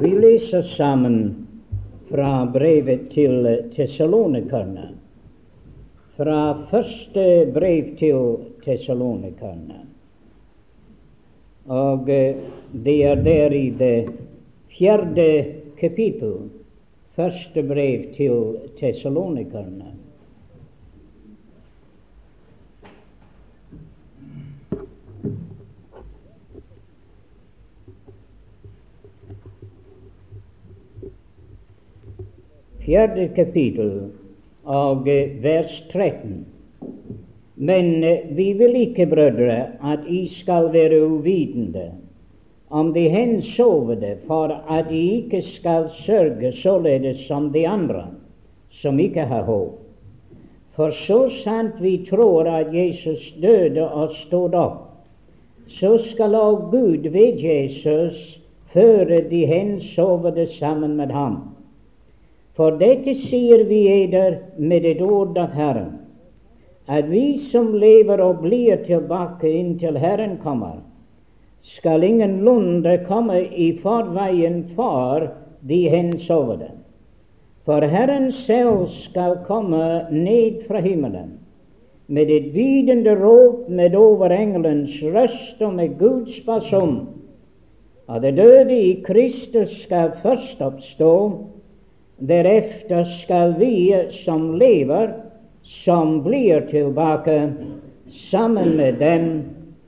Vi leser sammen fra brevet til Tessalonikerne. Fra første brev til Tessalonikerne. Og eh, det er der i det fjerde kapittel, første brev til Tessalonikerne. Fjerde kapittel eh, vers 13. Men eh, vi vil ikke, brødre, at I skal være uvitende om de hensovede, for at de ikke skal sørge således som de andre, som ikke har håp. For så sant vi tror at Jesus døde og stod opp, så skal også Gud ved Jesus føre de hensovede sammen med ham. For dette sier vi eder med et ord av Herren, at vi som lever og blir tilbake inntil Herren kommer, skal ingenlunde komme i forveien for de hensovne. For Herren selv skal komme ned fra himmelen med et vidende rop, med overengelens røst og med Guds person. Og det døde i Kristus skal først oppstå, Deretter skal vi som lever, som blir tilbake, sammen med dem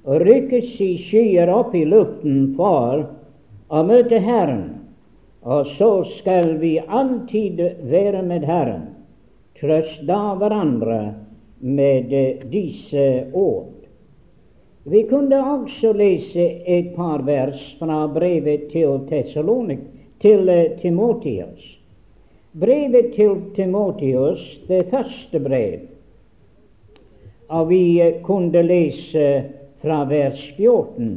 rykkes i skyer opp i luften for å møte Herren. Og så skal vi alltid være med Herren. Trøst da hverandre med disse ord. Vi kunne også lese et par vers fra brevet til til Timotius. Brevet til Timotius, det første brev, og vi kunne lese fra vers 14.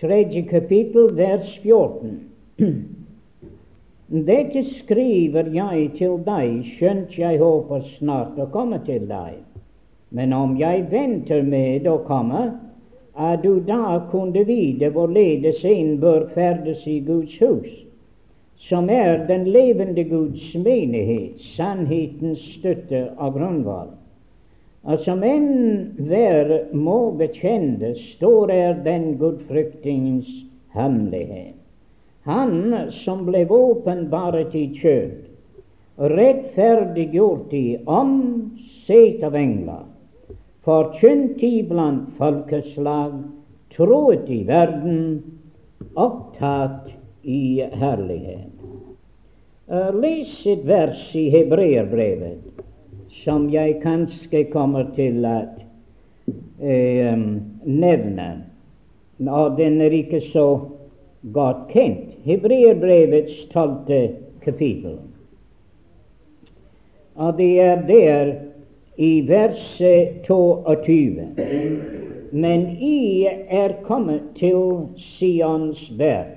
Tredje kapittel, vers 14. Dette skriver jeg til deg, skjønt jeg håper snart å komme til deg. Men om jeg venter med å komme, er du da kunne vite hvorledes en bør ferdes i Guds hus som er den levende Guds menighet, sannhetens støtte og grunnvoll. Og som enhver må bekjenne, står er den gudfryktingens hemmelighet. Han som ble åpenbart i kjød, rettferdiggjort i ånd, av engler, forkynt iblant folkeslag, troet i verden, opptatt i herlighet. Les et vers i Hebreerbrevet som jeg kanskje kommer til å uh, nevne. Og den er ikke så godt kjent. Hebreerbrevets tolvte kapittel. Og det er der i verset 22. Men I er kommet til Sions berg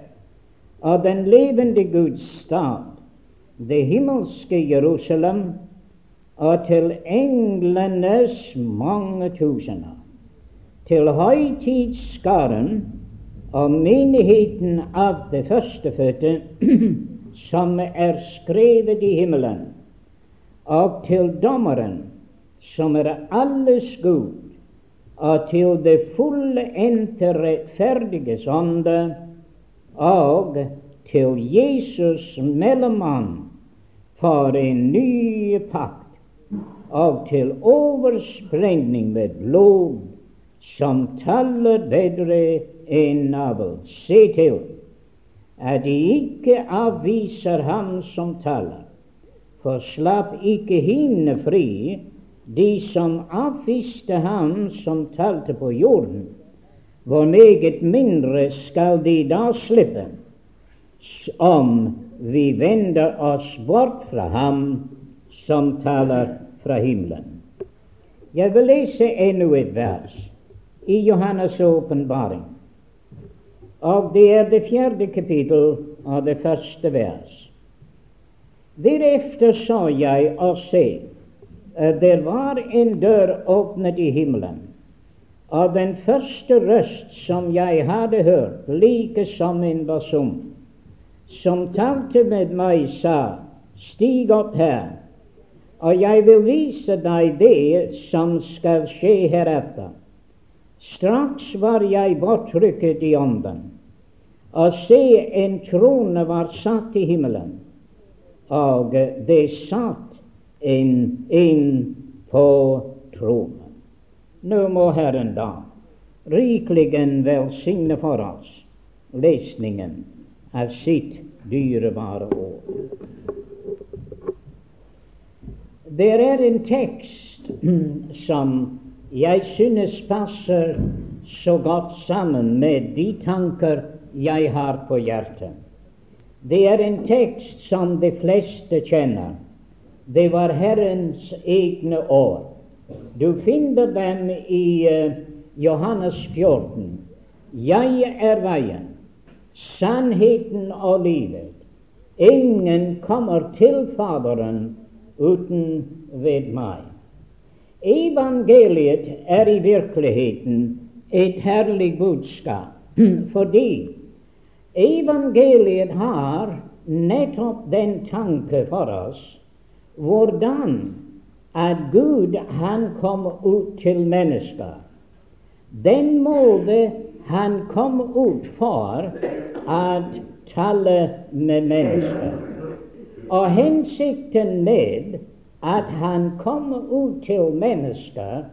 og den levende Guds stad, det himmelske Jerusalem, og til englenes mange tusener, til høytidsskaren og menigheten av det førstefødte som er skrevet i himmelen, og til dommeren som er alles Gud, og til det fullendte rettferdiges ånde, og til Jesus mellommann for en ny pakt, og til oversprengning med blod, som taler bedre enn navl. Se til at de ikke avviser ham som taler, for slapp ikke henne fri, de som avviste ham som talte på jorden hvor meget mindre skal de da slippe om vi vender oss bort fra ham som taler fra himmelen. Jeg vil lese enda et vers i Johannes' åpenbaring, og det er det fjerde kapittel av det første vers. Deretter så jeg og se, det var en dør åpnet i himmelen Og den første røst som jeg hadde hørt, like som en basun, som talte med meg, sa, Stig opp her, og jeg vil vise deg det som skal skje heretter. Straks var jeg bortrykket i ånden, og se, en trone var satt i himmelen, og det satt en, en på tronen. Nå må Herren da rikelig velsigne for oss lesningen av sitt dyrebare år. Det er en tekst som jeg synes passer så godt sammen med de tanker jeg har på hjertet. Det er en tekst som de fleste kjenner. Det var Herrens egne år. Du finner dem i uh, Johannes 14. Jeg er veien, sannheten og livet. Ingen kommer til Faderen uten ved meg. Evangeliet er i virkeligheten et herlig budskap, fordi evangeliet har nettopp den tanke for oss hvordan at Gud han kom ut til mennesker. Den måte han kom ut for å tale med mennesker. Og hensikten med at han kom ut til mennesker,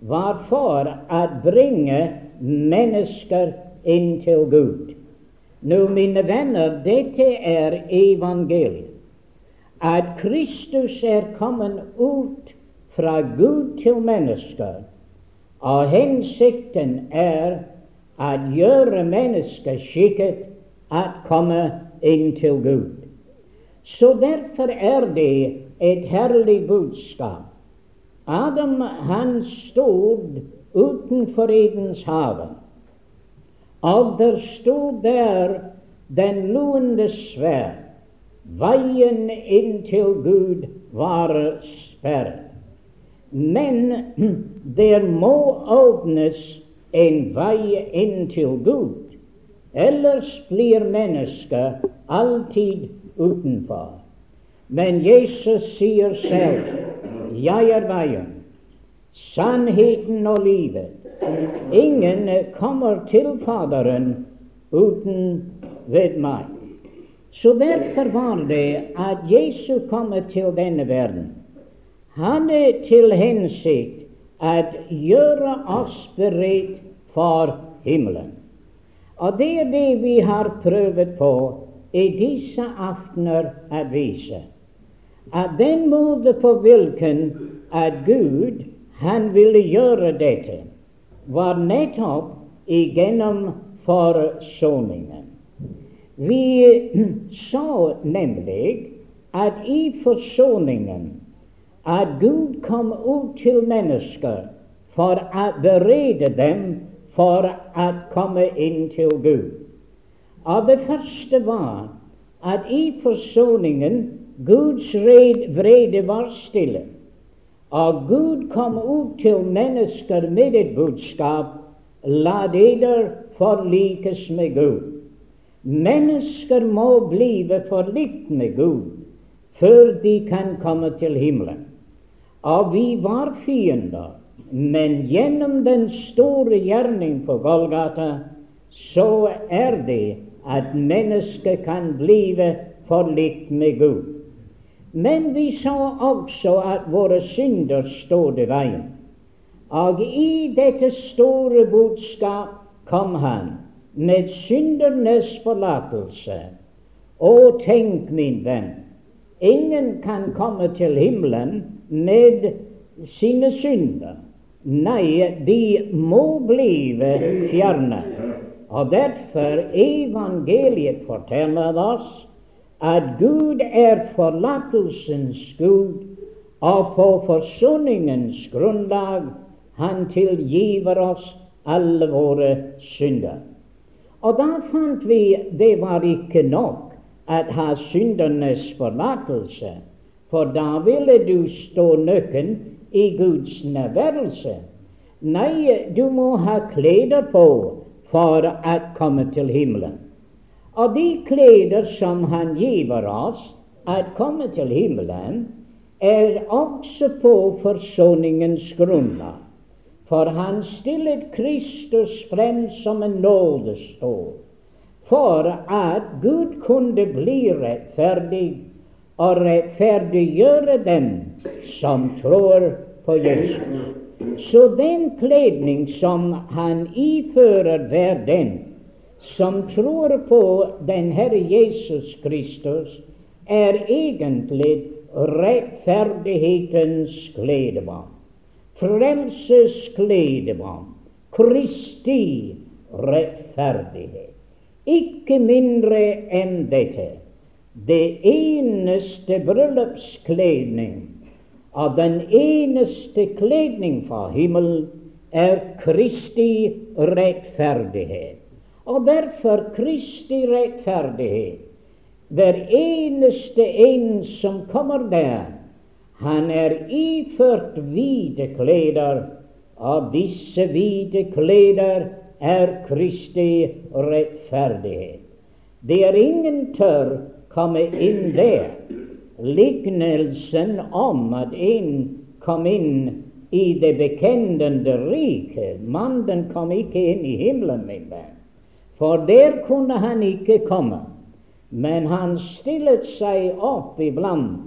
var for å bringe mennesker inn til Gud. Nå, mine venner, dette er evangeliet at Kristus er kommet ut fra Gud til mennesker, og hensikten er å gjøre mennesket skikket at komme inn til Gud. Så derfor er det et herlig budskap. Adam han stod utenfor Edens hage, og der stod der den luende sverd Veien inn til Gud var sperret. Men der må åpnes en vei inn til Gud, ellers blir mennesket alltid utenfor. Men Jesus sier selv, 'Jeg er veien, sannheten og livet'. Ingen kommer til Faderen uten ved meg. Så derfor var det at Jesus kom til denne verden, Han er til hensikt at gjøre oss beredt for himmelen. Og det er det vi har prøvd på i disse aftener å vise. At den måte på hvilken at Gud han ville gjøre dette, var nettopp igjennom forsoningen. Vi sa nemlig at i forsoningen at Gud kom ut til mennesker for å berede dem for å komme inn til Gud. Og det første var at i forsoningen Guds vrede var stille, og Gud kom ut til mennesker med et budskap La dere forlikes med Gud. Mennesker må blive forlikt med Gud før de kan komme til himmelen. Og vi var fiender, men gjennom den store gjerning på Golgata så er det at mennesket kan blive forlikt med Gud. Men vi sa også at våre synder stod i veien. Og i dette store budskap kom Han med syndernes forlatelse. Å, tenk, min venn, ingen kan komme til himmelen med sine synder. Nei, de må blive fjernet. Og derfor evangeliet forteller oss at Gud er forlatelsens Gud, og på forsoningens grunnlag Han tilgiver oss alle våre synder. Og da fant vi det var ikke nok at ha syndernes forlatelse, for da ville du stå nøkken i Guds nærværelse. Nei, du må ha klær på for å komme til himmelen. Og de klær som han giver oss å komme til himmelen, er også på forsoningens grunnlag. For han stillet Kristus frem som en nådestol for at Gud kunne bli rettferdig og rettferdiggjøre dem som tror på Jesus. Så den kledning som han ifører hver den som tror på den Herre Jesus Kristus, er egentlig rettferdighetens kledebarn, Frelses kledevann. Kristi rettferdighet. Ikke mindre enn dette. Det eneste bryllupskledning av den eneste kledning fra himmelen er Kristi rettferdighet. Og derfor Kristi rettferdighet. Hver eneste en som kommer der, han er iført hvite kleder, og disse hvite kleder er Kristi rettferdighet. Det er ingen tør komme inn der lignelsen om at en kom inn i det bekjennende riket. Mannen kom ikke inn i himmelen, min venn, for der kunne han ikke komme. Men han stillet seg opp iblant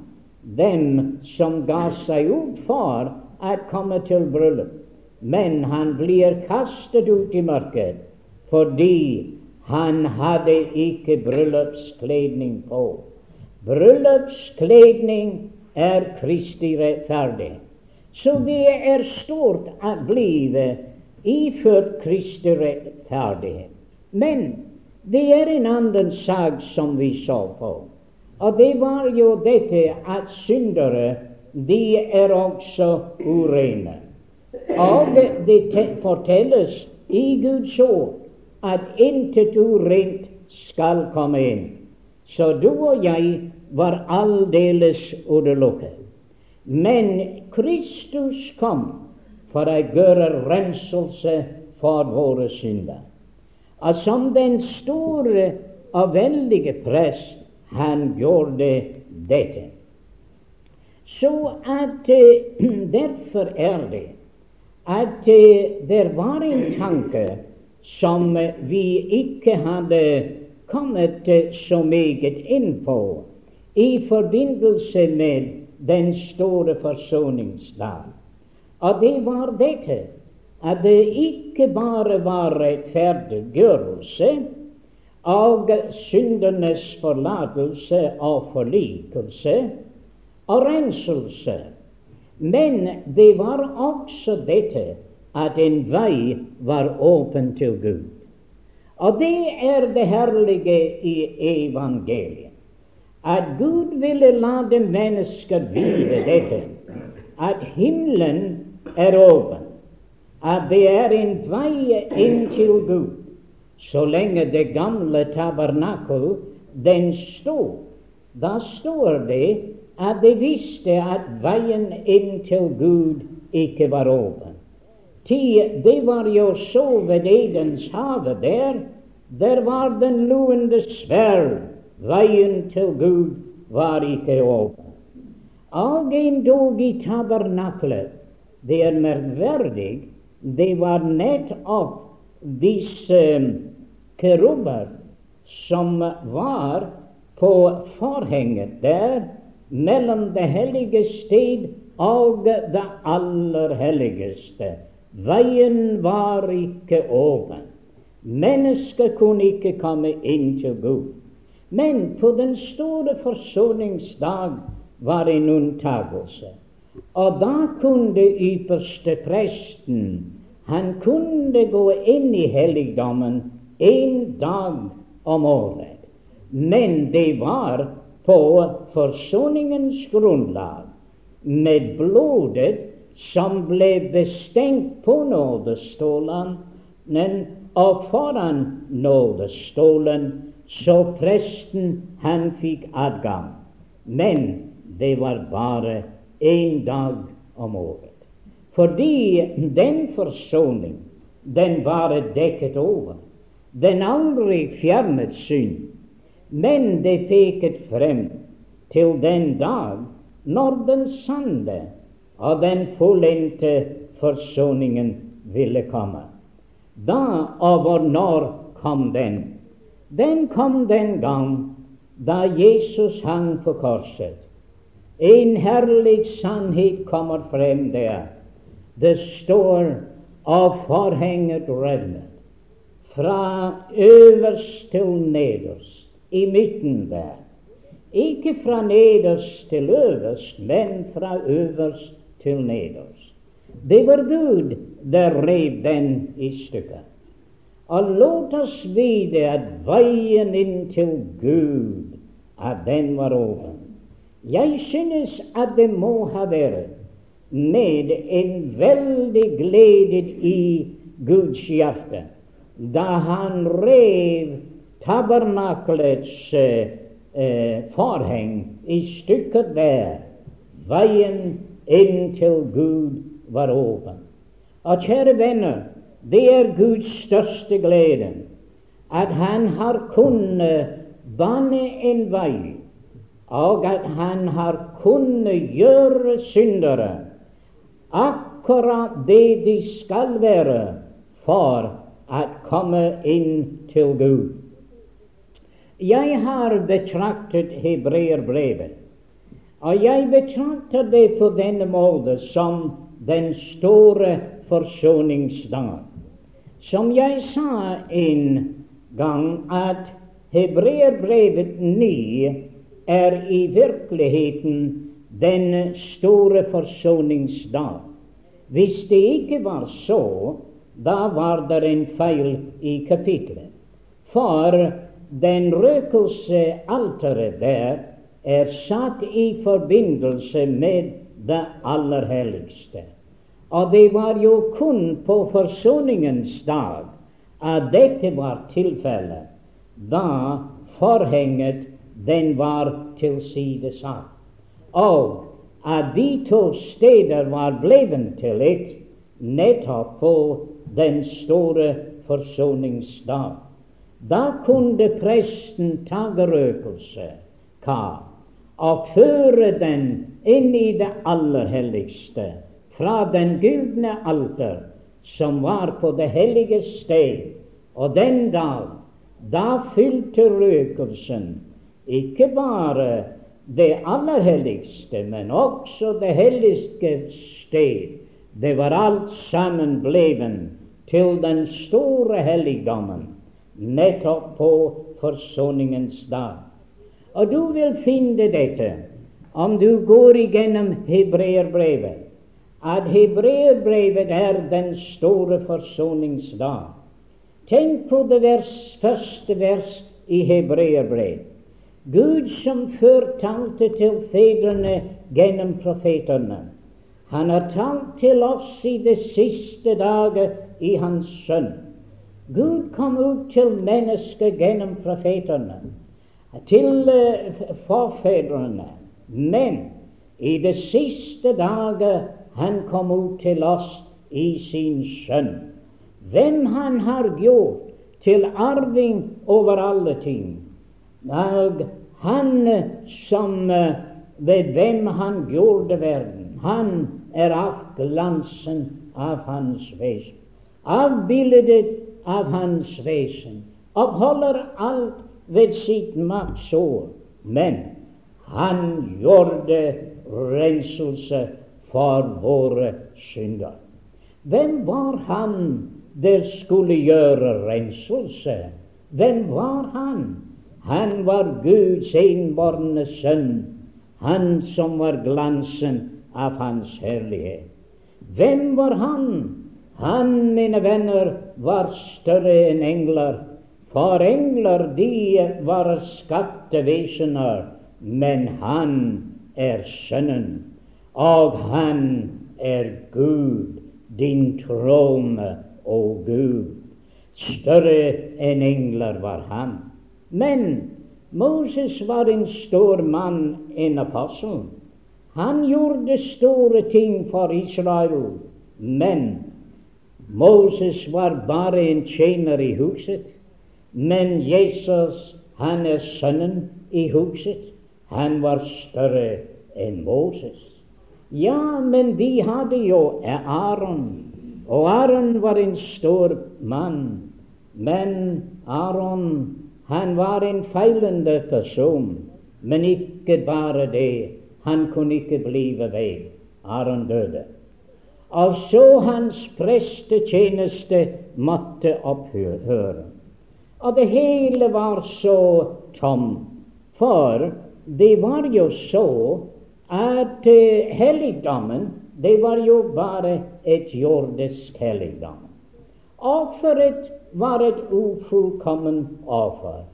dem som ga seg ut for å komme til bryllup. Men han blir kastet ut i mørket fordi han hadde ikke bryllupskledning på. Bryllupskledning er Kristi rettferdig. Så det er stort å bli iført Kristi rettferdighet. Men det er en annen sak som vi så på, og det var jo dette at syndere, de er også urene. Og det fortelles i Guds ord at intet urent skal komme inn. Så du og jeg var aldeles utelukket. Men Kristus kom for å gjøre renselse for våre synder. Og som den store og veldige prest, han gjorde dette. Så at derfor er det at uh, det var en tanke som vi ikke hadde kommet så meget inn på i forbindelse med den store forsoningsdag. Og det var dette at det ikke bare var rettferdiggjørelse og syndernes forlatelse og forlikelse og renselse, men det var også dette at en vei var åpen til Gud. Og det er det herlige i evangeliet. At Gud ville la det mennesker vite dette, at himmelen er åpen, at det er en vei inn til Gud. Så lenge det gamle tabernakel den står, da står det at de visste at veien inn til Gud ikke var åpen. Det var jo så ved Edens hage der. Der var den luende sverd. Veien til Gud var ikke åpen. Og endog i tabernaklet, det er merkverdig, det var nettopp disse kerubber som var på forhenget der mellom det hellige sted og det aller helligste. Veien var ikke åpen. Mennesket kunne ikke komme inn til Gud. Men på den store forsoningsdag var en unntagelse. Og da kunne ypperste presten han kunne gå inn i helligdommen en dag om året. Men det var på forsoningens grunnlag, med blodet som ble bestengt på nådestålen, og foran nådestålen så presten han fikk adgang. Men det var bare én dag om året. Fordi den forsoning, den var dekket over. Den aldri fjernet synd, men det peket frem til den dag når den sanne og den fullendte forsoningen ville komme. Da og når kom den? Den kom den gang da Jesus hang på korset. En herlig sannhet kommer frem der. Det står av forhenget revnet, fra øverst til nederst, i midten der. Ikke fra nederst til øverst, men fra øverst til nederst. Det var Gud der rev den i stykker. Og låt oss vite at veien inn til Gud, at den var åpen. Jeg synes at det må ha vært med en veldig glede i Guds hjerte da han rev tabernakelets eh, forheng i stykker der. Veien inn til Gud var åpen. Og kjære venner, det er Guds største glede at Han har kunnet bane en vei, og at Han har kunnet gjøre syndere akkurat det de skal være for å komme inn til Gud. Jeg har betraktet hebreerbrevet, og jeg betrakter det på denne måte som den store forsoningsdag. Som jeg sa en gang, at hebreerbrevet 9 er i virkeligheten den store forsoningsdag. Hvis det ikke var så, da var det en feil i kapitlet. For den røkelsealteret der er satt i forbindelse med det aller helligste. Og det var jo kun på forsoningens dag at dette var tilfellet, da forhenget den var tilsidesatt, og at de to steder var blevet til ett nettopp på den store forsoningsdag. Da kunne presten ta røkelse, kar, og føre den inn i det aller helligste fra den gudne alter som var på det hellige sted. Og den dag, da fylte røkelsen ikke bare det aller helligste, men også det hellige sted. Det var alt sammen bleven til den store helligdommen, nettopp på forsoningens dag. Og du vil finne dette om du går igjennom hebreerbrevet at hebreerbrevet er den store forsoningsdag. Tenk på det vers, første vers i hebreerbrevet. Gud som før talte til fedrene gjennom profetene. Han har talt til oss i de siste dager i Hans Sønn. Gud kom ut til mennesket gjennom profetene, til uh, forfedrene. Men i de siste dager han kom ut til oss i sin Sønn, hvem han har gjort til arving over alle ting. Og han som ved hvem han gjorde verden, han er avglansen av hans vesen, avbildet av hans vesen, oppholder alt ved sitt maktsår. Men han gjorde renselse for våre synder. Hvem var han der skulle gjøre renselse? Hvem var han? Han var Guds enbårne sønn, han som var glansen av hans herlighet. Hvem var han? Han, mine venner, var større enn engler, for engler de var skattevesener, men han er Sønnen og han er Gud, din trone, å Gud. Større enn engler var han. Men Moses var en stor mann, en apostel. Han gjorde store ting for Israel, Men Moses var bare en tjener i huset, men Jesus, han er sønnen i huset. Han var større enn Moses. Ja, men de hadde jo Aron, og Aron var en stor mann. Men Aron, han var en feilende person. Men ikke bare det, han kunne ikke blive ved. Aron døde. Og så hans prestetjeneste måtte opphøre. Og det hele var så tom. For det var jo så at uh, helligdommen det var jo bare et jordisk helligdom. Offeret var et ufullkomment offer.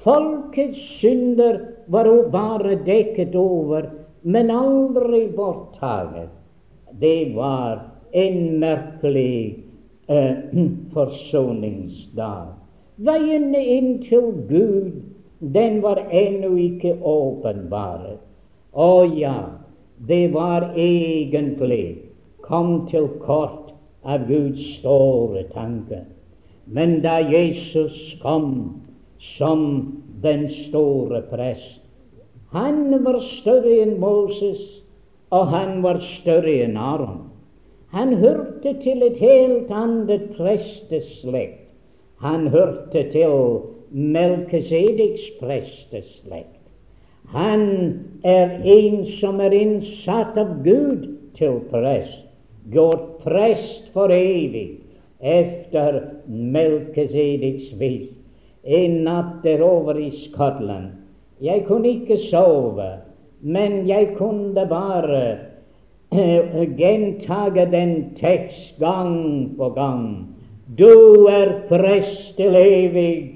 Folkets synder var jo bare dekket over, men aldri borttaget. Det var en merkelig eh, forsoningsdag. Veien inn til Gud, den var ennå ikke åpenbart. Å ja, det var egentlig kom til kort av Guds store tanke. Men da Jesus kom, som den store prest. Han var større enn Moses, og han var større enn Aron. Han hørte til et helt annet presteslekt. Han hørte til Melkesedeks presteslekt. Han er en som er innsatt av Gud til prest, gjort prest for evig, efter Melkesedeks vis en natt derover i Skottland. Jeg kunne ikke sove, men jeg kunne bare uh, gentage den tekst gang på gang. Du er prest til evig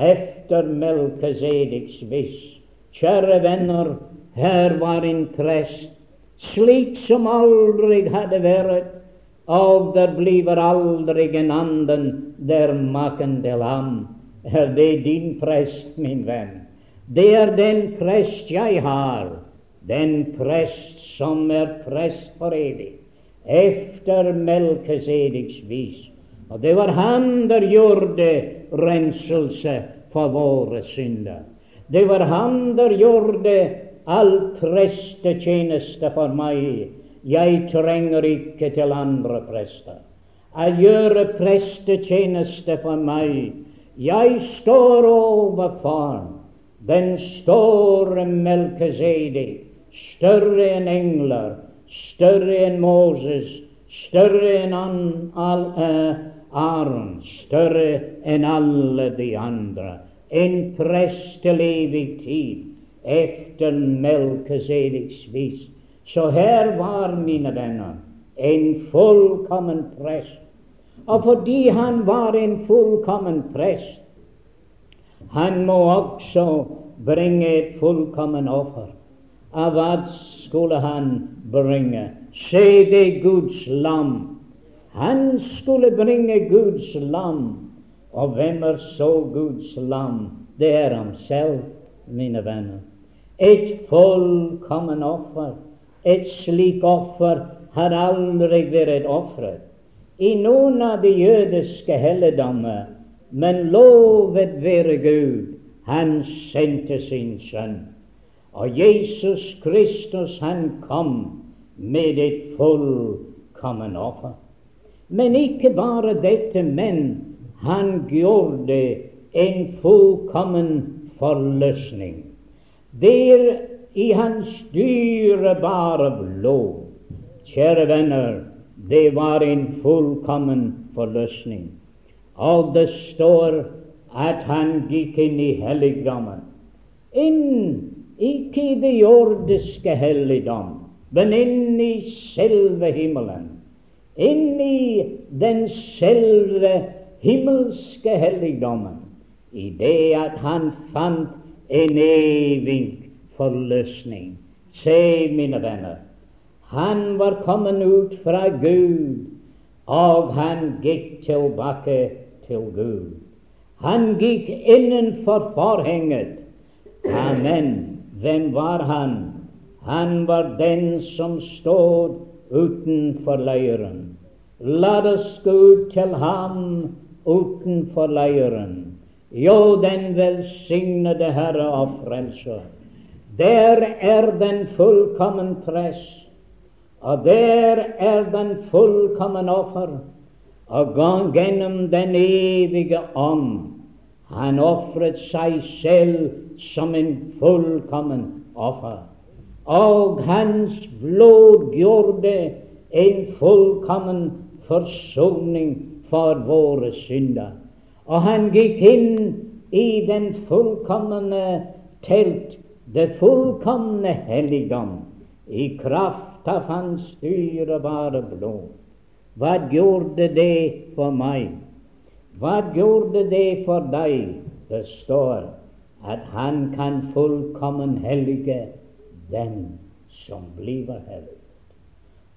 efter Melkesediks viss. Kjære venner, her var en prest slik som aldri hadde vært, og der bliver aldri en anden der maken til ham er det din prest, min venn. Det er den prest jeg har, den prest som er prest for evig, efter Melkesediks vis. Og det var han der gjorde renselse for våre synder. Det var han der gjorde all prestetjeneste for meg. Jeg trenger ikke til andre prester. Å gjøre prestetjeneste for meg jeg står overfor den store Melkesedi, større enn engler, større enn Moses, større enn all, uh, Aron, større enn alle de andre. En prest til evig tid, efter Melkesediks vis. Så her var, mine venner, en fullkommen prest og fordi han var en fullkommen prest, han må også bringe et fullkommen offer. Av hva skulle han bringe? Se det Guds lam. Han skulle bringe Guds lam. Og hvem er så Guds lam? Det er ham selv, mine venner. Et fullkommen offer. Et slik offer har aldri vært ofret i noen av de jødiske helligdommer, men lovet være Gud, han sendte sin sønn. Og Jesus Kristus, han kom med et fullkommen offer. Men ikke bare dette, men han gjorde en fullkommen forløsning. Der i hans dyrebare blod, kjære venner, det var en fullkommen forløsning. Og det står at han gikk inn i helligdommen. Inn, ikke i det jordiske helligdom, men inn i selve himmelen. Inn i den selve himmelske helligdommen. I det at han fant en evig forløsning. Se, mine venner, han var kommet ut fra Gud, og han gikk tilbake til Gud. Han gikk innenfor forhenget. Amen. Hvem var han? Han var den som stod utenfor leiren. La oss gå til ham utenfor leiren. Jo, den velsignede Herre og Frelser. Der er den fullkommen prest, og der er den fullkommen offer. Og gjennom den evige ånd han ofret seg selv som en fullkommen offer. Og hans blod gjorde en fullkommen forsoning for våre synder. Og han gikk inn i den fullkomne telt, det fullkomne helligdom, i kraft av hans dyrebare blod. Hva gjorde det for meg? Hva gjorde det for deg? Det står at han kan fullkommen hellige den som blir helliget.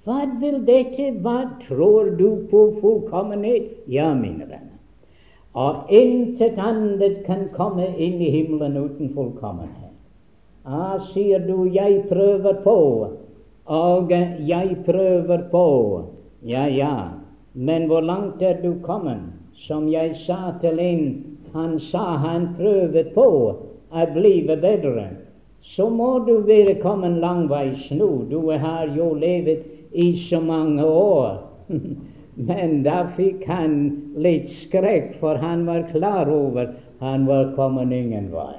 Hva vil dette? Hva tror du på fullkommenhet? Ja, mine venner. Og intet annet kan komme inn i himmelen uten fullkommenhet. Ah, sier du, jeg prøver på, og jeg prøver på. Ja, ja, men hvor langt er du kommet? som jeg sa til en han sa han prøvde på å bli bedre, så må du være kommet langveis nå. Du har jo levet i så mange år. Men da fikk han litt skrekk, for han var klar over han var kommet ingen vei.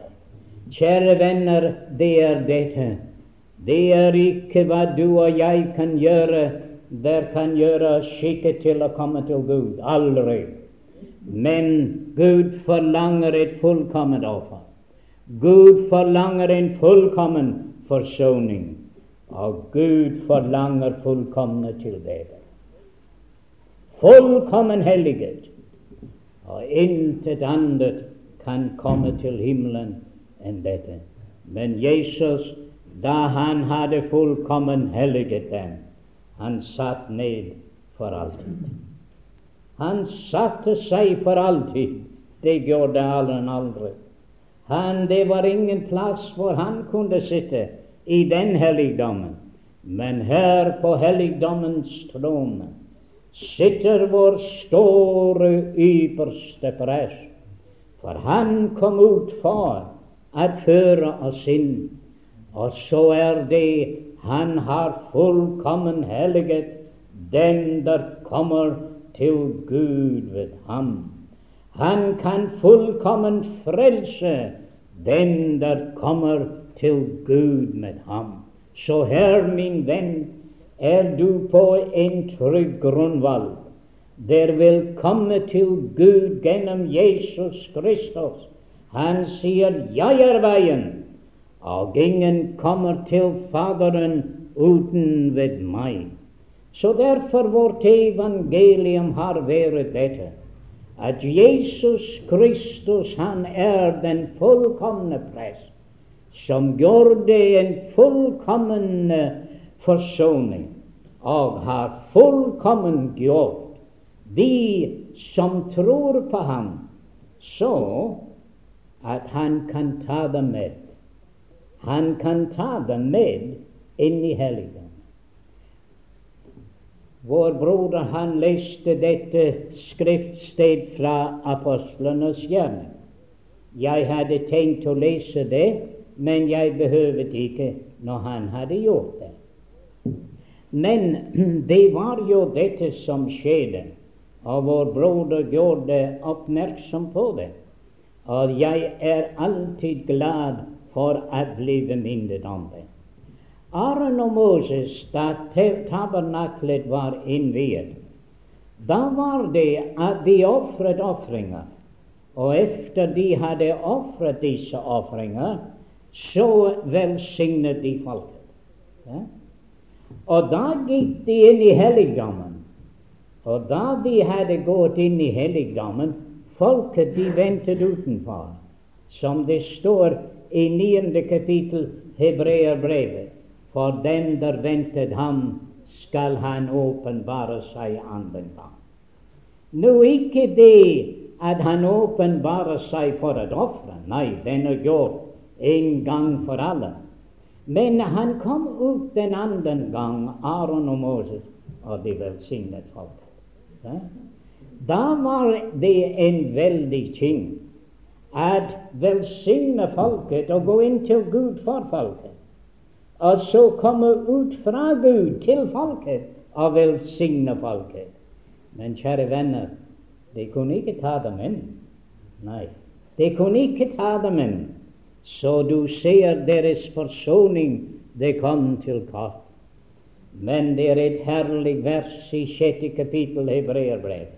Kjære venner, det er dette. Det er ikke hva du og jeg kan gjøre, der kan gjøre skikket til å komme til Gud. Aldri. Men Gud forlanger et fullkomment offer. Gud forlanger en fullkommen forsoning. Og Gud forlanger fullkomne tilbedere. Fullkommen helliget. Og intet annet kan komme til himmelen enn dette. Men Jesus, da han hadde fullkommen helliget dem, han satt ned for alltid. Han satte seg for alltid. Det gjorde alle aldri. Han, det var ingen plass hvor han kunne sitte i den helligdommen. Men her på helligdommens trone sitter vår store, ypperste prest. For han kom ut for å føre oss inn. Og så er det han har fullkommen helliget den der kommer til Gud ved ham. Han kan fullkommen frelse den der kommer til Gud med ham. Så her, min venn, er du på en trygg grunnvalg. Der vil komme til Gud gjennom Jesus Kristus. Han sier 'Jeg er veien', og ingen kommer til Faderen uten ved meg. Så derfor vårt evangelium har vært dette, at Jesus Kristus, han er den fullkomne prest, som gjorde en fullkommen forsoning, og har fullkommen gjort de som tror på ham, så at han kan ta dem med. Han kan ta dem med inn i helgen. Vår broder han leste dette skriftsted fra apostlenes gjerning. Jeg hadde tenkt å lese det, men jeg behøvde ikke når han hadde gjort det. Men det var jo dette som skjedde, og vår broder gjorde oppmerksom på det. Og jeg er alltid glad for å bli minnet om det. Aron og Moses, da tabernaklet var innviet, da var det at de ofret ofringer. Og etter de hadde ofret disse ofringer, så velsignet de folket. Ja? Og da gikk de inn i helligdommen. Og da de hadde gått inn i helligdommen, folket de ventet utenfor, som det står i niende kapittel Hebreerbrevet. For den der ventet ham, skal han åpenbare seg andre gang. Nå ikke det at han åpenbarer seg for et offer, nei, den er gjort en gang for alle. Men han kom ut den andre gang, Aron og Moses, og de velsignet folket. Da var det en veldig ting at velsigne folket og gå inn til Gud for folket, og så komme ut fra Gud til folket og velsigne folket. Men kjære venner, de kunne ikke ta dem inn. Nei, de kunne ikke ta dem inn. Så du ser deres forsoning, det kom til kort. Men det er et herlig vers i sjette kapittel Hebreerbrev.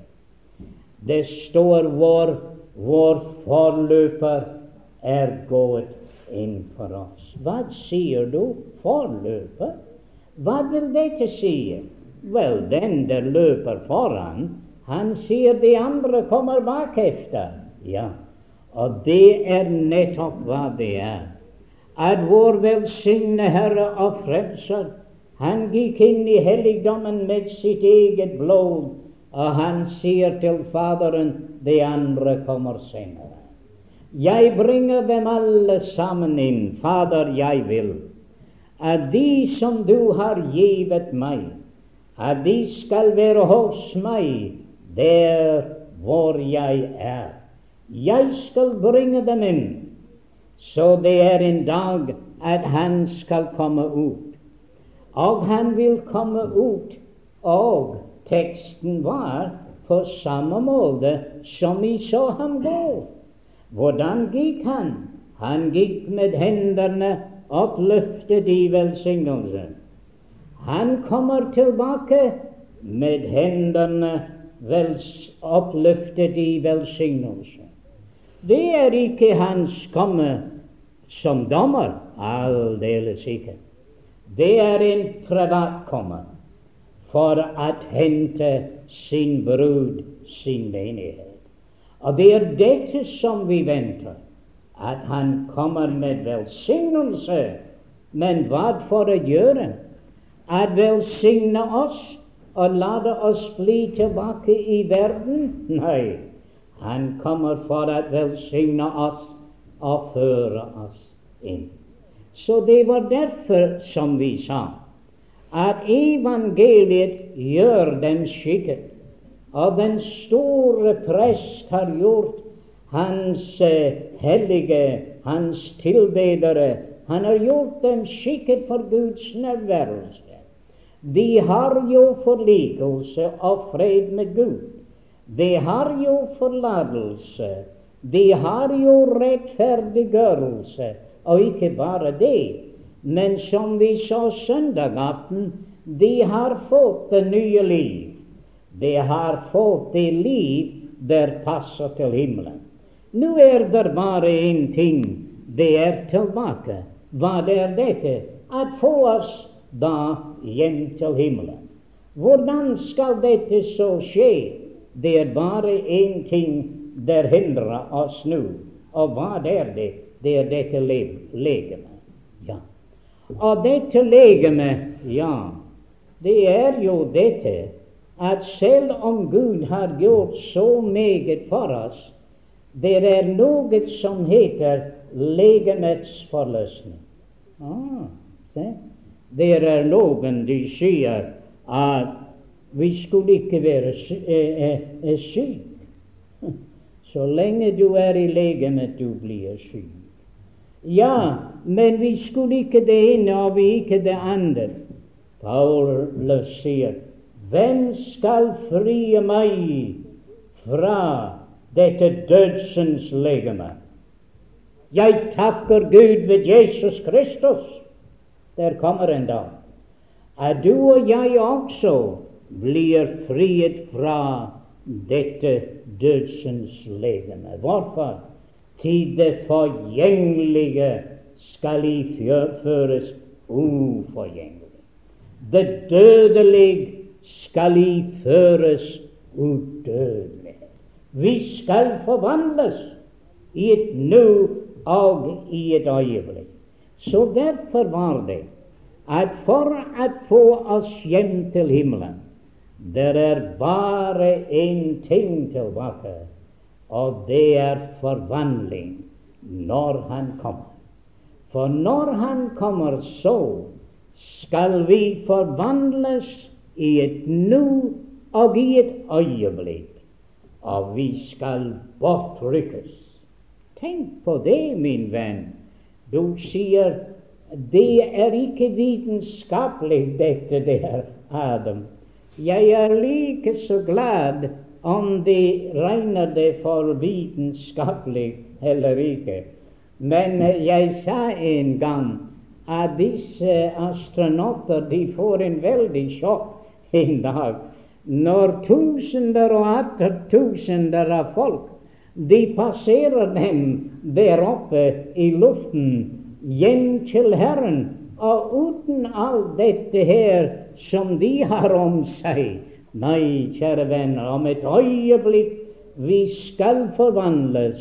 Det står vår, vår forløper er gått inn for oss. Hva sier du? Forløper? Hva vil dette si? Vel, den der løper foran, han sier de andre kommer bakefter. Ja, og det er nettopp hva det er. At vår velsigne Herre og Frelser han gikk inn i helligdommen med sitt eget blod, og han sier til Faderen de andre kommer senere. Jeg bringer dem alle sammen inn, Fader, jeg vil at de som du har givet meg, at de skal være hos meg der hvor jeg er. Jeg skal bringe dem inn, så det er en dag at han skal komme ut. Og han vil komme ut, og teksten var på samme måte som vi så ham gå. Hvordan gikk han? Han gikk med hendene oppløftet i velsignelse. Han kommer tilbake med hendene oppløftet i velsignelse. Det er ikke hans komme som dommer, aldeles ikke. Det er en privatkomme for å hente sin brud, sin menighet. Og det er dette som vi venter, at han kommer med velsignelse. Men hva for å gjøre? At velsigne oss og lade oss bli tilbake i verden? Nei, han kommer for å velsigne oss og føre oss inn. Så det var derfor, som vi sa, at evangeliet gjør den skikket. Og den store prest har gjort hans eh, hellige, hans tilbedere Han har gjort dem skikket for Guds nærværelse. De har jo forlikelse og fred med Gud. De har jo forlatelse. De har jo rettferdiggjørelse og ikke bare det, men som vi så søndag aften, de har fått det nye liv. De har fått det liv der passer til himmelen. Nå er det bare én ting det er tilbake. Hva er dette? At få oss da hjem til himmelen. Hvordan skal dette så skje? Det er bare én ting der hindrer oss nå. Og hva er det? det er dette legeme. Ja. Og dette legeme, ja, det er jo dette at selv om Gud har gjort så meget for oss, det er noe som heter legemets forløsning. Ah. Det er noen de sier at vi skulle ikke være eh, eh, eh, syk. Så lenge du er i legemet, du blir syk. Ja, men vi skulle ikke det ene og vi ikke det andre. Paulus sier, hvem skal frie meg fra dette dødsens legeme? Jeg takker Gud ved Jesus Kristus. Der kommer en dag Er du og jeg også blir friet fra dette dødsens legeme. Hvorfor? til det forgjengelige skal iføres uforgjengelig. Det dødelige skal iføres udødelig. Vi skal forvandles i et nå og i et øyeblikk. Så derfor var det at for å få oss hjem til himmelen, det er bare én ting tilbake og det er forvandling når han kommer. For når han kommer, så skal vi forvandles i et nu og i et øyeblikk, og vi skal bortrykkes. Tenk på det, min venn. Du sier det er ikke vitenskapelig, dette der, Adam. Jeg er like så glad om de regner det for vitenskapelig eller ikke. Men jeg sa en gang at disse astronauter de får en veldig sjokk en dag når tusener og atter tusener av folk de passerer dem der oppe i luften hjem til Herren, og uten alt dette her som de har om seg. Nei, kjære venner, om et øyeblikk vi skal forvandles,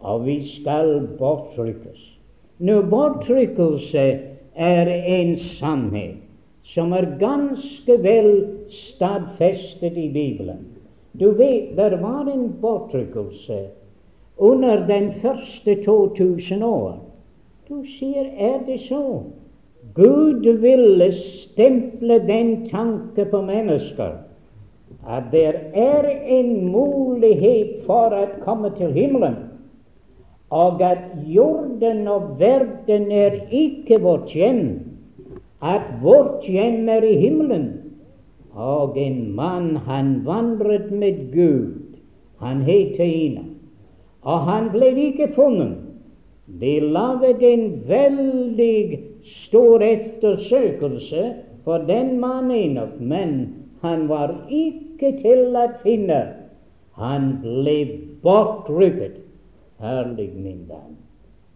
og vi skal bortrykkes. Nå, bortrykkelse er en sannhet som er ganske vel stadfestet i Bibelen. Du vet, det var en bortrykkelse under den første 2000 år. Du sier, er det så? Gud ville stemple den tanke på mennesker at det er en mulighet for å komme til himmelen, og at jorden og verden er ikke vårt hjem, at vårt hjem er i himmelen. Og en mann, han vandret med Gud. Han het Ina. Og han ble ikke funnet. De laget en veldig stor ettersøkelse for den mannen, men han var ikke til å finne. Han ble bortrykket. Herlig, min venn.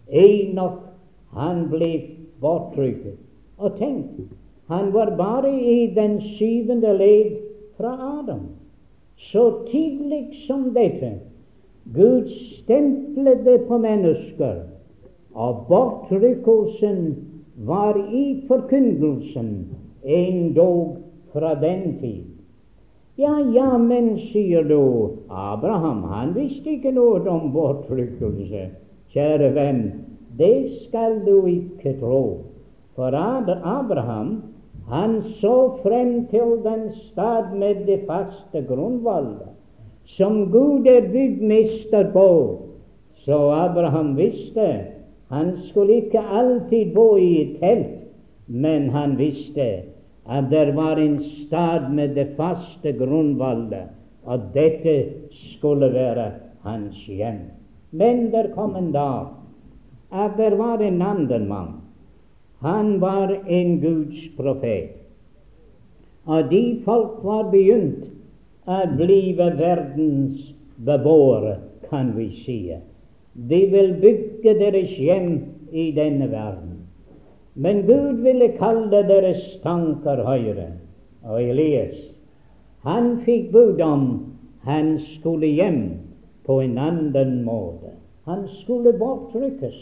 Enok, han ble bortrykket. Og tenk, han var bare i den syvende ledd fra Adam. Så tidlig som dette. Gud stemplet det på mennesker, og bortrykkelsen var i forkynnelsen en dag fra den tid. Ja, ja, men, sier du, Abraham han visste ikke noe om bortrykkelse. Kjære venn, det skal du ikke tro. For Abraham han så frem til den stad med det faste grunnvalget, som Gud er byggmester på. Så Abraham visste han skulle ikke alltid bo i et telt, men han visste at det var en stad med det faste grunnvalget, og dette skulle være hans hjem. Men der kom en dag at det var en annen mann. Han var en Guds profet. Og de folk var begynt å bli verdens beboere, kan vi si. De vil bygge deres hjem i denne verden. Men Gud ville kalle deres tanker høyere. Og Elias, han fikk bud om han skulle hjem på en annen måte. Han skulle bortrykkes.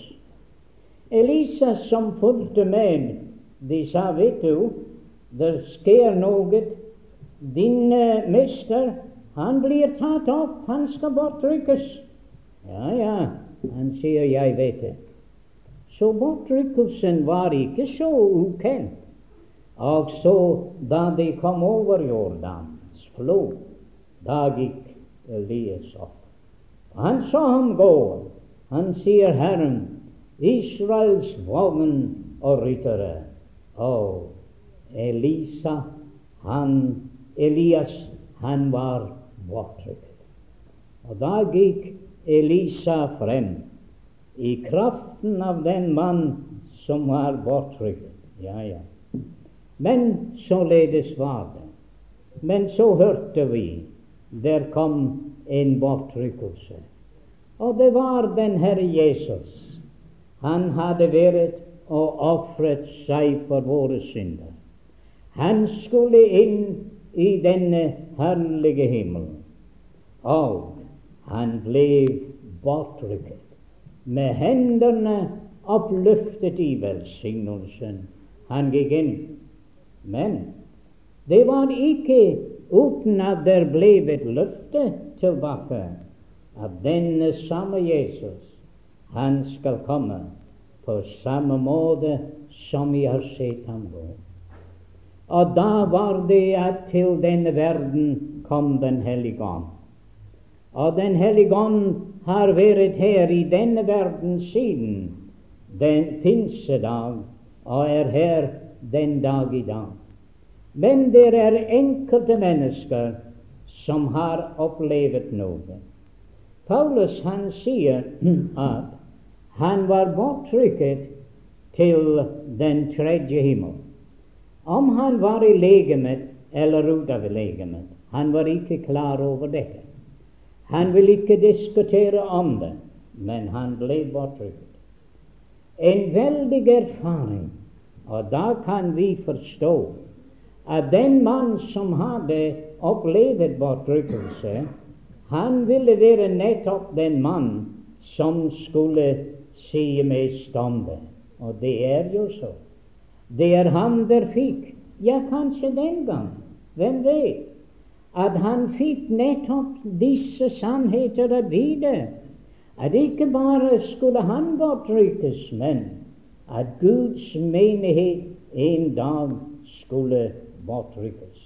Elisa som fulgte med, de sa, vet du, det skjer noe. Din uh, mester, han blir tatt opp, han skal bortrykkes. Ja, ja, han sier, jeg vet det. Så bortrykkelsen var ikke så ukjent. Så, da de kom over Jordans flod, da gikk Elias opp. Han så ham gå. Han sier, Herren, Israels vogn og ryttere. Og Elisa, han, Elias, han var bortrykket. Og da gikk Elisa frem i kraften av den mann som var bortrykket. Ja, ja. Men således var det. Men så hørte vi der kom en bortrykkelse. Og det var den Herre Jesus. Han hadde vært og ofret seg for våre synder. Han skulle inn i denne herlige himmelen. og han ble bortrykket med hendene oppløftet i velsignelsen. Han gikk inn. Men det var ikke uten at det ble et løfte tilbake at denne samme Jesus, han skal komme på samme måte som vi har sett ham gå. Og da var det at til denne verden kom Den hellige ånd. Og Den hellige ånd har vært her i denne verden siden den pinsedag, og er her den dag i dag. Men det er enkelte mennesker som har opplevd noe. Paulus han sier at han var bortrykket til den tredje himmel. Om han var i legemet eller ut av legemet, han var ikke klar over dette. Han ville ikke diskutere om det, men han ble bortrykket. En veldig erfaring, og da kan vi forstå at den mann som hadde opplevd bortrykkelse, han ville være nettopp den mann som skulle si mest om det. Og det er jo så. Det er han der fikk, ja, kanskje den gang, hvem vet, at han fikk nettopp disse sannheter å vite. At ikke bare skulle han bortrykkes, men at Guds menighet en dag skulle bortrykkes.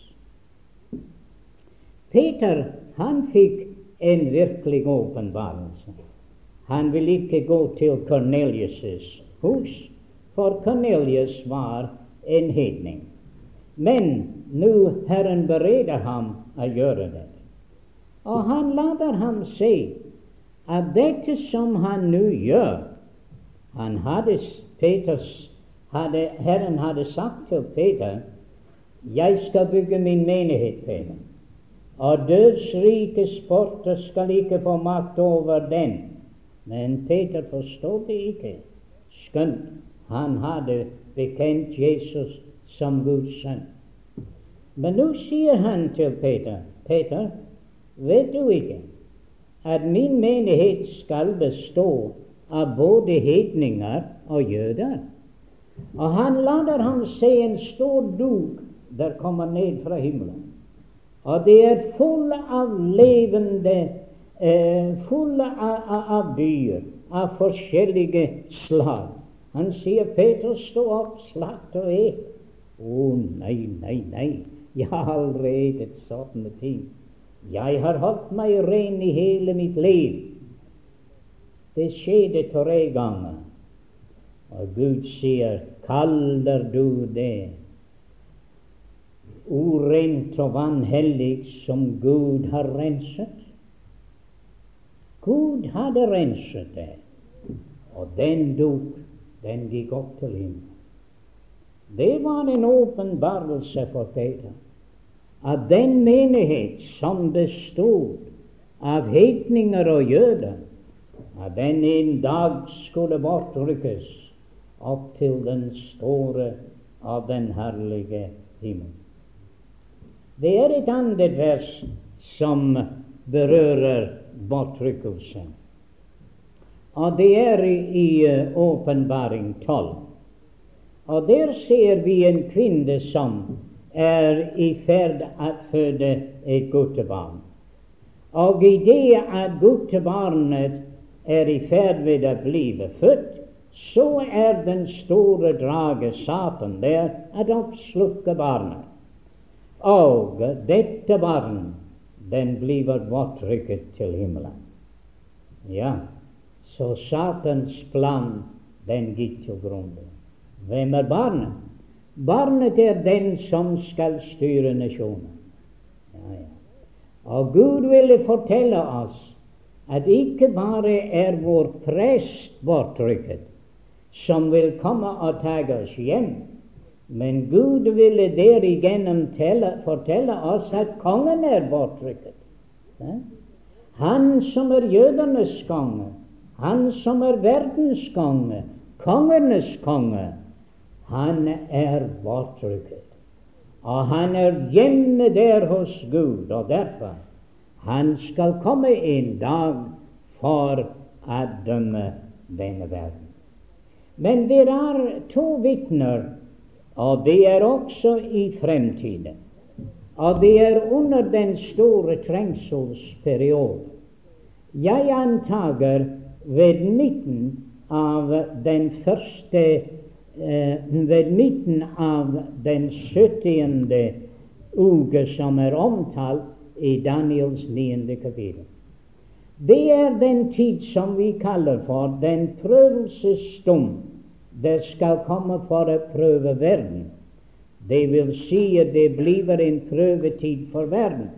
Peter han fikk en virkelig åpenbarelse. Han ville ikke gå til Kornelius' hus for Kornelius var en hedning. Men nå Herren bereder ham å gjøre det. Og han later ham se at dette som han nå gjør han hadde, Peters, hadde, Herren hadde sagt til Peter jeg skal bygge min menighet, Peter, og dødsrikets porter skal ikke få makt over den. Men Peter forstod det ikke, skjønt han hadde bekjent Jesus som Guds sønn. Men nå sier han til Peter Peter, vet du ikke at min menighet skal bestå av både hedninger og jøder? Og han later ham se en stor duk der kommer ned fra himmelen. Og det er fulle av levende eh, Fulle av, av, av dyr av forskjellige slag. Han sier, 'Peter, stå opp, slakt og et.' Å oh, nei, nei, nei, jeg har aldri et sånne ting. Jeg har holdt meg ren i hele mitt liv. Det skjedde tre ganger. Og Gud sier, 'Kaller du det urent og vanhellig som Gud har renset?' Gud hadde renset det, og den duk den gikk opp til himmelen. Det var en åpenbarelse for Peter at den menighet som bestod av hedninger og jøder, at den en dag skulle bortrykkes opp til den store av den herlige himmel. Det er et annet vers som berører bortrykkelsen. Og det er i eh, Åpenbaring uh, 12. Og der ser vi en kvinne som er i ferd at føde et guttebarn. Og i det at guttebarnet er i ferd med å bli født, så er den store drage Satan der at oppslukke barnet. Og dette barn, den blir bortrykket til himmelen. Ja, så Satans plan, den gikk til grunne. Hvem er barnet? Barnet er den som skal styre nasjonen. Ja, ja. Og Gud ville fortelle oss at ikke bare er vår prest bortrykket, som vil komme og ta oss hjem, men Gud ville derigjennom fortelle oss at kongen er bortrykket. Ja? Han som er jødenes konge, han som er verdens konge, kongenes konge, han er bortrykket. Og han er hjemme der hos Gud, og derfor han skal komme en dag for å dømme denne verden. Men det er to vitner, og det er også i fremtiden. Og det er under den store trengselsperioden. Jeg antager ved midten av den første eh, ved midten av den 70. uke som er omtalt i Daniels 9. kapittel. Det er den tid som vi kaller for den prøvelsesstund det skal komme for å prøve verden. Det vil si at det blir en prøvetid for verden.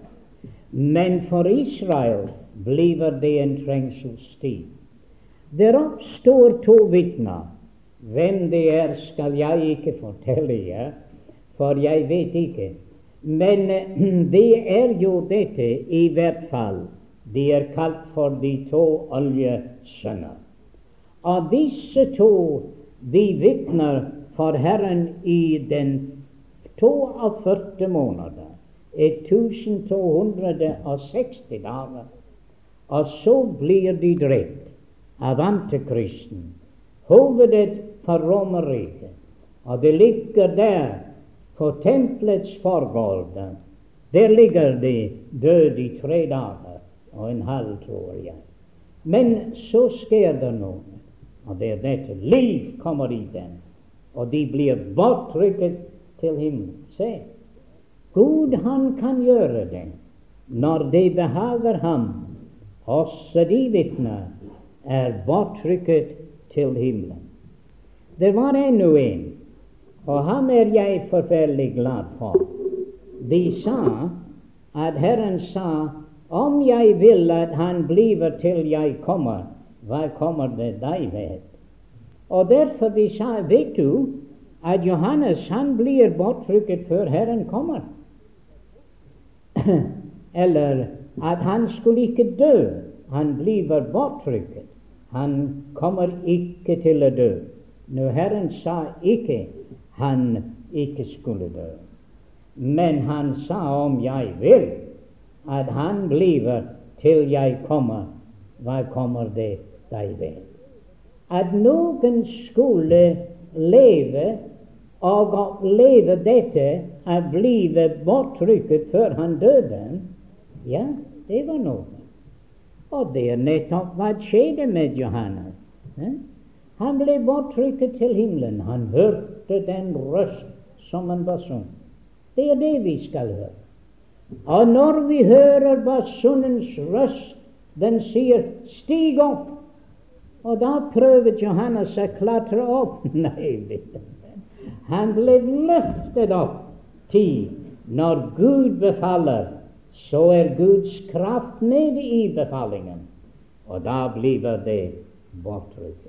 Men for Israel blir det en trengselstid. Det oppstår to vitner. Hvem det er, skal jeg ikke fortelle jer, for jeg vet ikke. Men det er jo dette, i hvert fall. De er kalt for de to oljesønner. Av disse to de vitner for Herren i den 42 måneder, 1260 dager. Og så blir de drept av antikristen, hovedet for Romerriket. Og det ligger der på tempelets forgulv. Der ligger de døde i tre dager og en halv, tror jeg. Men så skjer det noe, og det er dette. Liv kommer i dem, og de blir bortrykket til himmelen. Se, Gud han kan gjøre det når det behager ham. Også de vitner er bortrykket til himmelen. Det var ennå en, og ham er jeg forferdelig glad for. De sa at Herren sa om jeg vil at han bliver til jeg kommer, hva kommer det deg ved? Og derfor de sa, vet du, at Johannes han blir borttrykket før Herren kommer. Eller at han skulle ikke dø, han blir borttrykket. Han kommer ikke til å dø. Nå Herren sa ikke han ikke skulle dø, men han sa om jeg vil at han bliver til jeg kommer. Hva kommer det deg ved? At noen skulle leve og oppleve dette å blive bortrykket før han døde, ja, det var noe. Og det er nettopp hva skjedde med Johannes. Eh? Han ble bortrykket til himmelen. Han hørte den røst som en basun. Det er det vi skal høre. Og når vi hører basunens røst, den sier 'stig opp', og da prøver Johannes å klatre opp. Nei, han ble løftet opp til når Gud befaler, så er Guds kraft nede i befalingen, og da blir det bortrykket.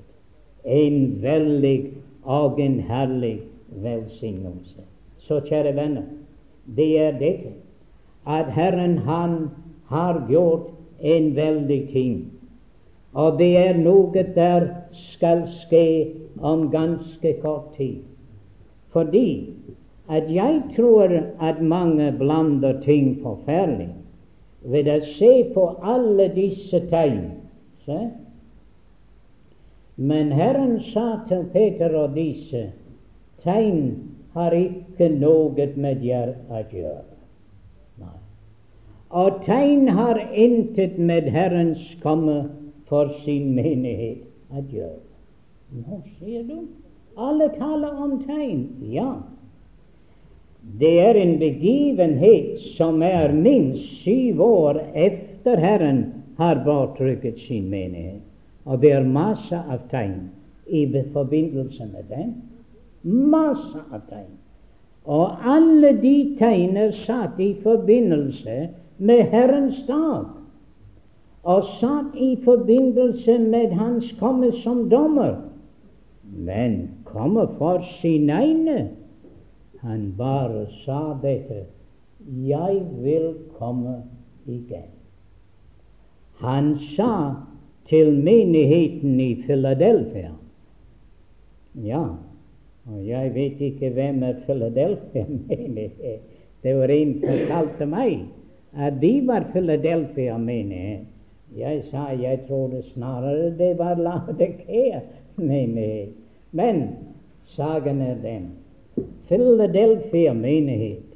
En veldig og en herlig velsignelse. Så kjære venner, det er dette at Herren han har gjort en veldig ting. Og det er noe der skal skje om ganske kort tid. Fordi at jeg tror at mange blander ting forferdelig ved å se på alle disse tegn. Se? Men Herren sa til Peter og disse tegn har ikke noe med dere å gjøre. Og tegn har intet med Herrens komme for sin menighet å gjøre. Nå sier du alle taler om tegn. Ja, det er en begivenhet som er minst syv år efter Herren har bortrykket sin menighet. Og det er masse av tegn i forbindelse med den. Masse av tegn. Og alle de tegn er satt i forbindelse med Herrens dag, og satt i forbindelse med Hans komme som dommer, men komme for sin egne. Han bare sa dette Jeg vil komme igjen. Han sa til menigheten i Philadelphia Ja, og jeg vet ikke hvem er Philadelphia menighet. Det var en som fortalte meg at de var Philadelphia menighet. Jeg sa jeg trodde snarere det var Laudikea menighet. Men saken er den Philadelphia menighet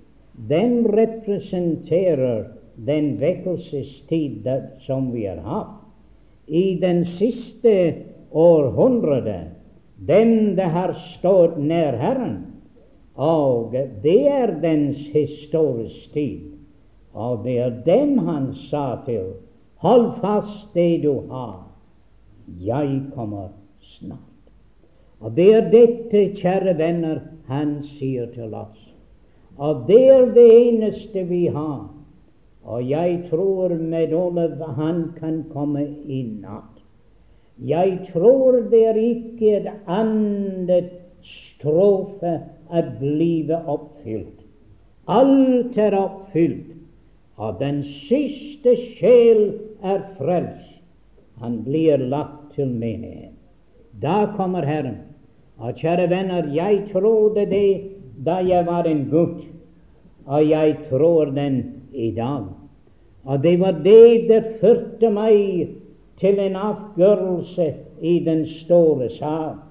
den representerer den vekkelsestid som vi har hatt. I den siste århundret dem det har stått nær Herren. Og det er dens historiske tid. Og det er dem han sa til, hold fast det du har, jeg kommer snart. Og det er dette, kjære venner, han sier til oss. Og det er det eneste vi har. Og jeg tror med Olav han kan komme i natt. Jeg tror det er ikke et annet strofe å blive oppfylt. Alt er oppfylt, og den siste sjel er frelst. Han blir lagt til menighet. Da kommer Herren. Og kjære venner, jeg trodde det da jeg var en gutt, og jeg tror den i dag. Og det var det det førte meg til en avgjørelse i den store sal.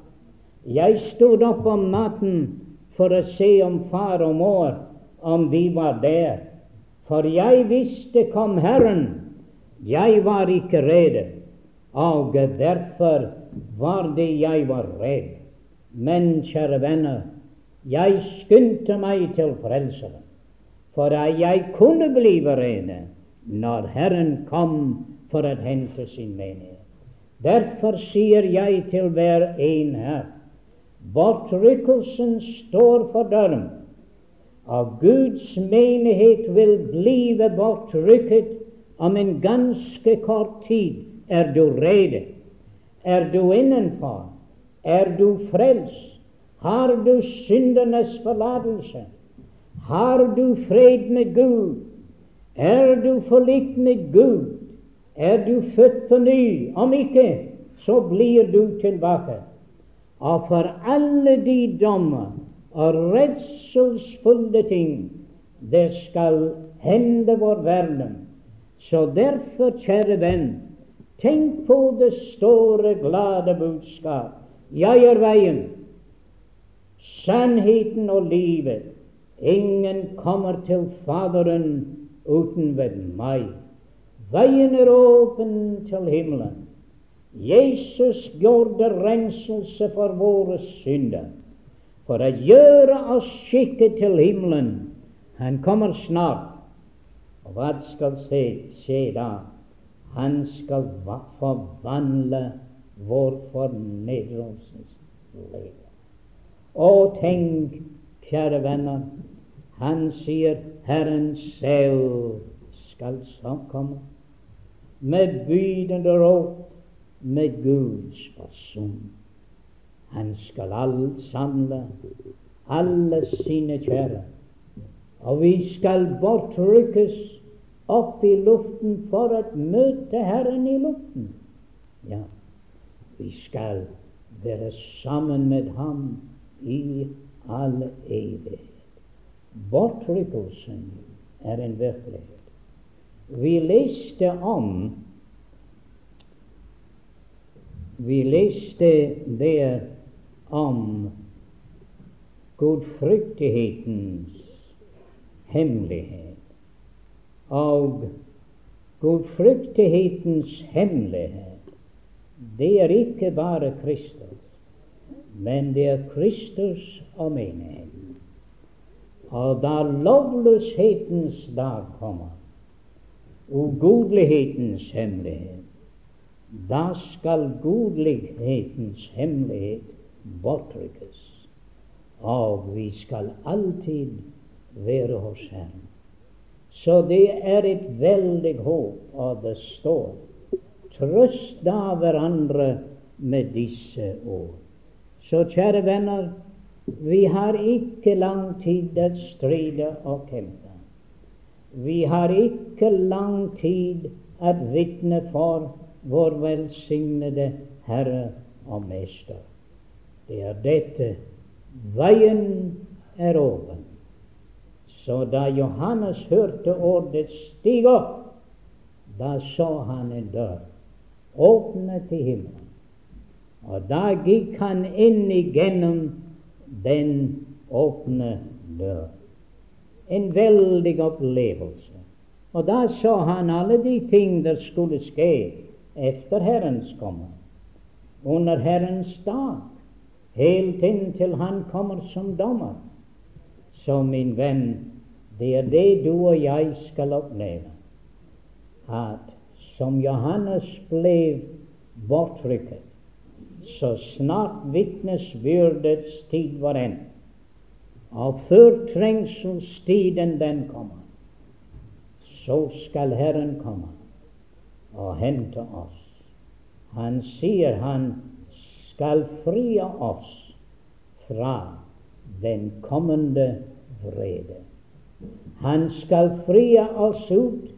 Jeg stod opp om natten for å se om far og mor om vi var der. For jeg visste kom Herren. Jeg var ikke redd, og derfor var det jeg var redd. Men, kjære venner, jeg skyndte meg til Frelseren, for jeg kunne bli rene når Herren kom for å hente sin menighet. Derfor sier jeg til hver en her bortrykkelsen står for døren, og Guds menighet vil blive bortrykket om en ganske kort tid. Er du rede? Er du innenfor? Er du frelst? Har du syndernes forlatelse? Har du fred med Gud? Er du forlikt med Gud? er du født på ny. Om ikke, så blir du tilbake. Og for alle de dommer og redselsfulle ting det skal hende vår verden. Så derfor, kjære venn, tenk på det store, glade budskap. Jeg er veien, sannheten og livet. Ingen kommer til Faderen uten ved meg. Veien er åpen til himmelen. Jesus gjorde renselse for våre synder for å gjøre oss skikket til himmelen. Han kommer snart. Og hva skal skje da? Han skal forvandle vår fornedrelsens Å, tenk, kjære venner, han sier Herren selv skal komme med bydende råd med Guds person. Han skal alt samle alle sine kjære, og vi skal bortrykkes opp i luften for å møte Herren i luften. Ja, vi skal være sammen med Ham i all evighet. Bortrykkelsen er en virkelighet. Vi leste om Vi leste der om gudfryktighetens hemmelighet. Og gudfryktighetens hemmelighet, det er ikke bare Kristus, men det er Kristus og menigheten. Og da lovløshetens dag kommer, ugudelighetens hemmelighet. Da skal godlighetens hemmelighet bortrykkes, og vi skal alltid være hos Herren. Så det er et veldig håp, og det står trøst da hverandre med disse ord. Så kjære venner, vi har ikke lang tid å stride og kjempe. Vi har ikke lang tid å vitne for vår velsignede Herre og Mester. Det er dette veien er åpen. Så da Johannes hørte ordet 'stig opp', da så han en dør åpne til himmelen. Og da gikk han inn igjennom den åpne dør en veldig opplevelse. Og da så han alle de ting der skulle skje etter Herrens komme, under Herrens dag. helt inntil han kommer som dommer. Så min venn, det er det du og jeg skal oppleve. At som Johannes ble bortrykket, så snart vitnesbyrdets tid var endt, og før trengselstiden den kommer, så skal Herren komme og hente oss. Han sier han skal frie oss fra den kommende vrede. Han skal frie oss ut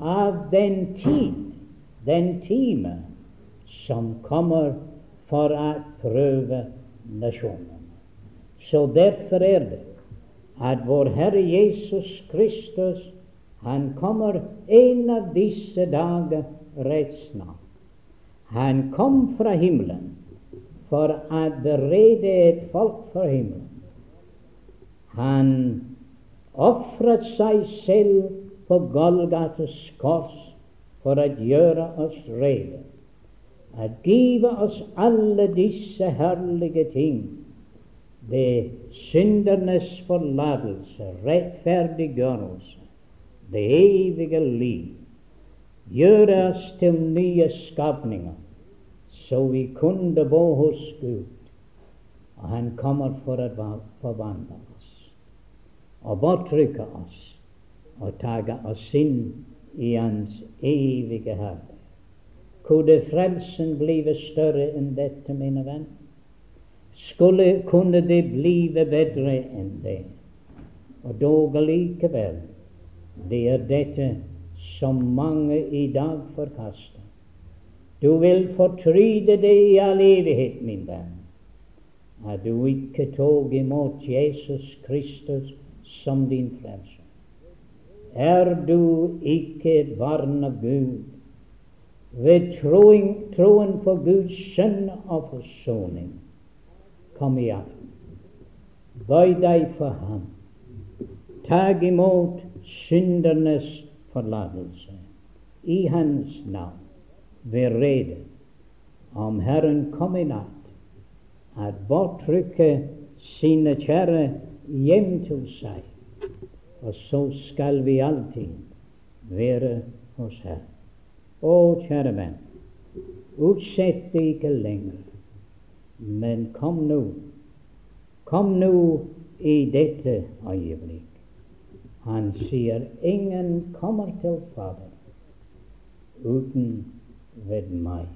av den tid, den time, som kommer for å prøve nasjonene. Så derfor er det at vår Herre Jesus Kristus han kommer en av disse dager rett snart. Han kom fra himmelen for å berede et folk for himmelen. Han ofret seg selv på Golgates kors for å gjøre oss rede, å give oss alle disse herlige ting det syndernes forlatelse, rettferdiggjørelse, det evige liv, gjøre oss til nye skapninger, så vi kunne bo hos Gud. Og Han kommer for å forvandle oss og bortrykke oss og ta oss inn i Hans evige herlighet. Kunne frelsen blive større enn dette, mine venner? skulle kunne det blive bedre enn det. Og dog likevel, det er dette som mange i dag forkaster. Du vil fortryde det i all evighet, min venn, at du ikke tok imot Jesus Kristus som din frelser. Er du ikke et barn av Gud ved troen, troen på Guds sønn og forsoning? kom i aften. Bøy deg for ham. Tag imot syndernes forlatelse i hans navn. Vær rede om Herren kom i natt, at bortrykke sine kjære hjem til seg. Og så skal vi alltid være hos Herren. Å, kjære venn, utsett det ikke lenger. Men kom nå, kom nå i dette øyeblikk. Han sier ingen kommer til Fader uten ved meg.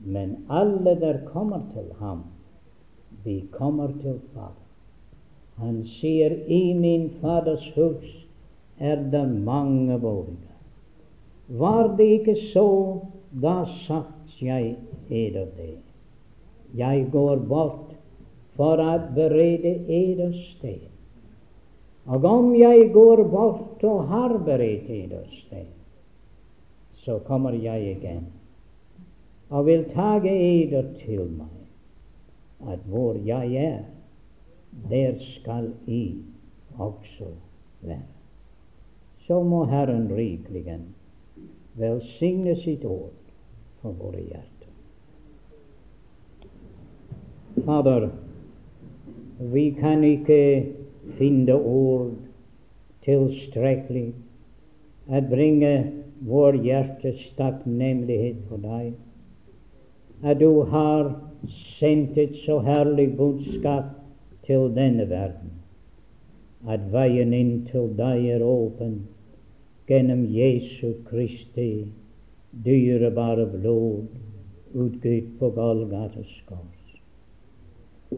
Men alle der kommer til ham, de kommer til Fader. Han sier i min Faders hus er det mange boliger. Var det ikke så, da sagt jeg eder det. Jeg går bort for å berede eder sted. Og om jeg går bort og har beredt eder sted, så kommer jeg igjen og vil tage eder til meg, at hvor jeg er, der skal I også være. Så må Herren rikelig velsigne sitt ord for våre hjerter. Fader, vi kan ikke finne ord tilstrekkelig at bringe vår hjertes takknemlighet for deg. At du har sendt et så herlig budskap til denne verden. At veien inn til deg er åpen gjennom Jesu Kristi dyrebare blod utgitt på Golgates kors.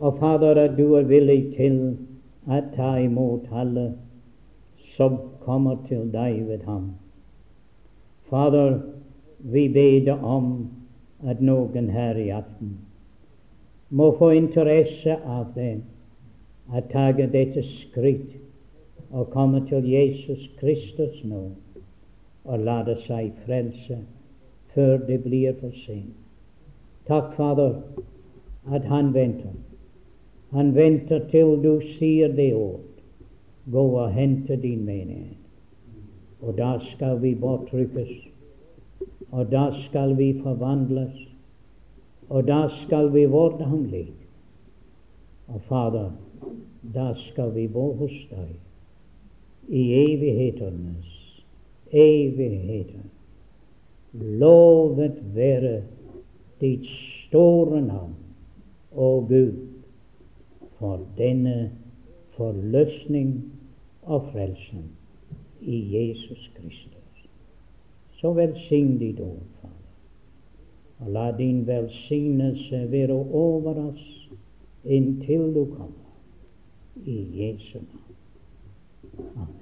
Og Fader, at du er villig til å ta imot alle som kommer til deg ved ham. Fader, vi ber om at noen her i aften må få interesse av det, å ta dette skritt og komme til Jesus Kristus nå og la det seg frelse før det blir for sent. Takk, Fader, at Han venter. Han venter til du sier det ord. Gå og hente din menighet. Og da skal vi borttrykkes. Og da skal vi forvandles. Og da skal vi vårde ham. Og Fader, da skal vi bo hos deg i evighetenes evigheter. Lovet være ditt store navn, å Gud, for denne forløsning og frelsen i Jesus Kristus. Så velsign ditt ord, Fader, og la din velsignelse være over oss inntil du kommer. I Jesu navn. Amen.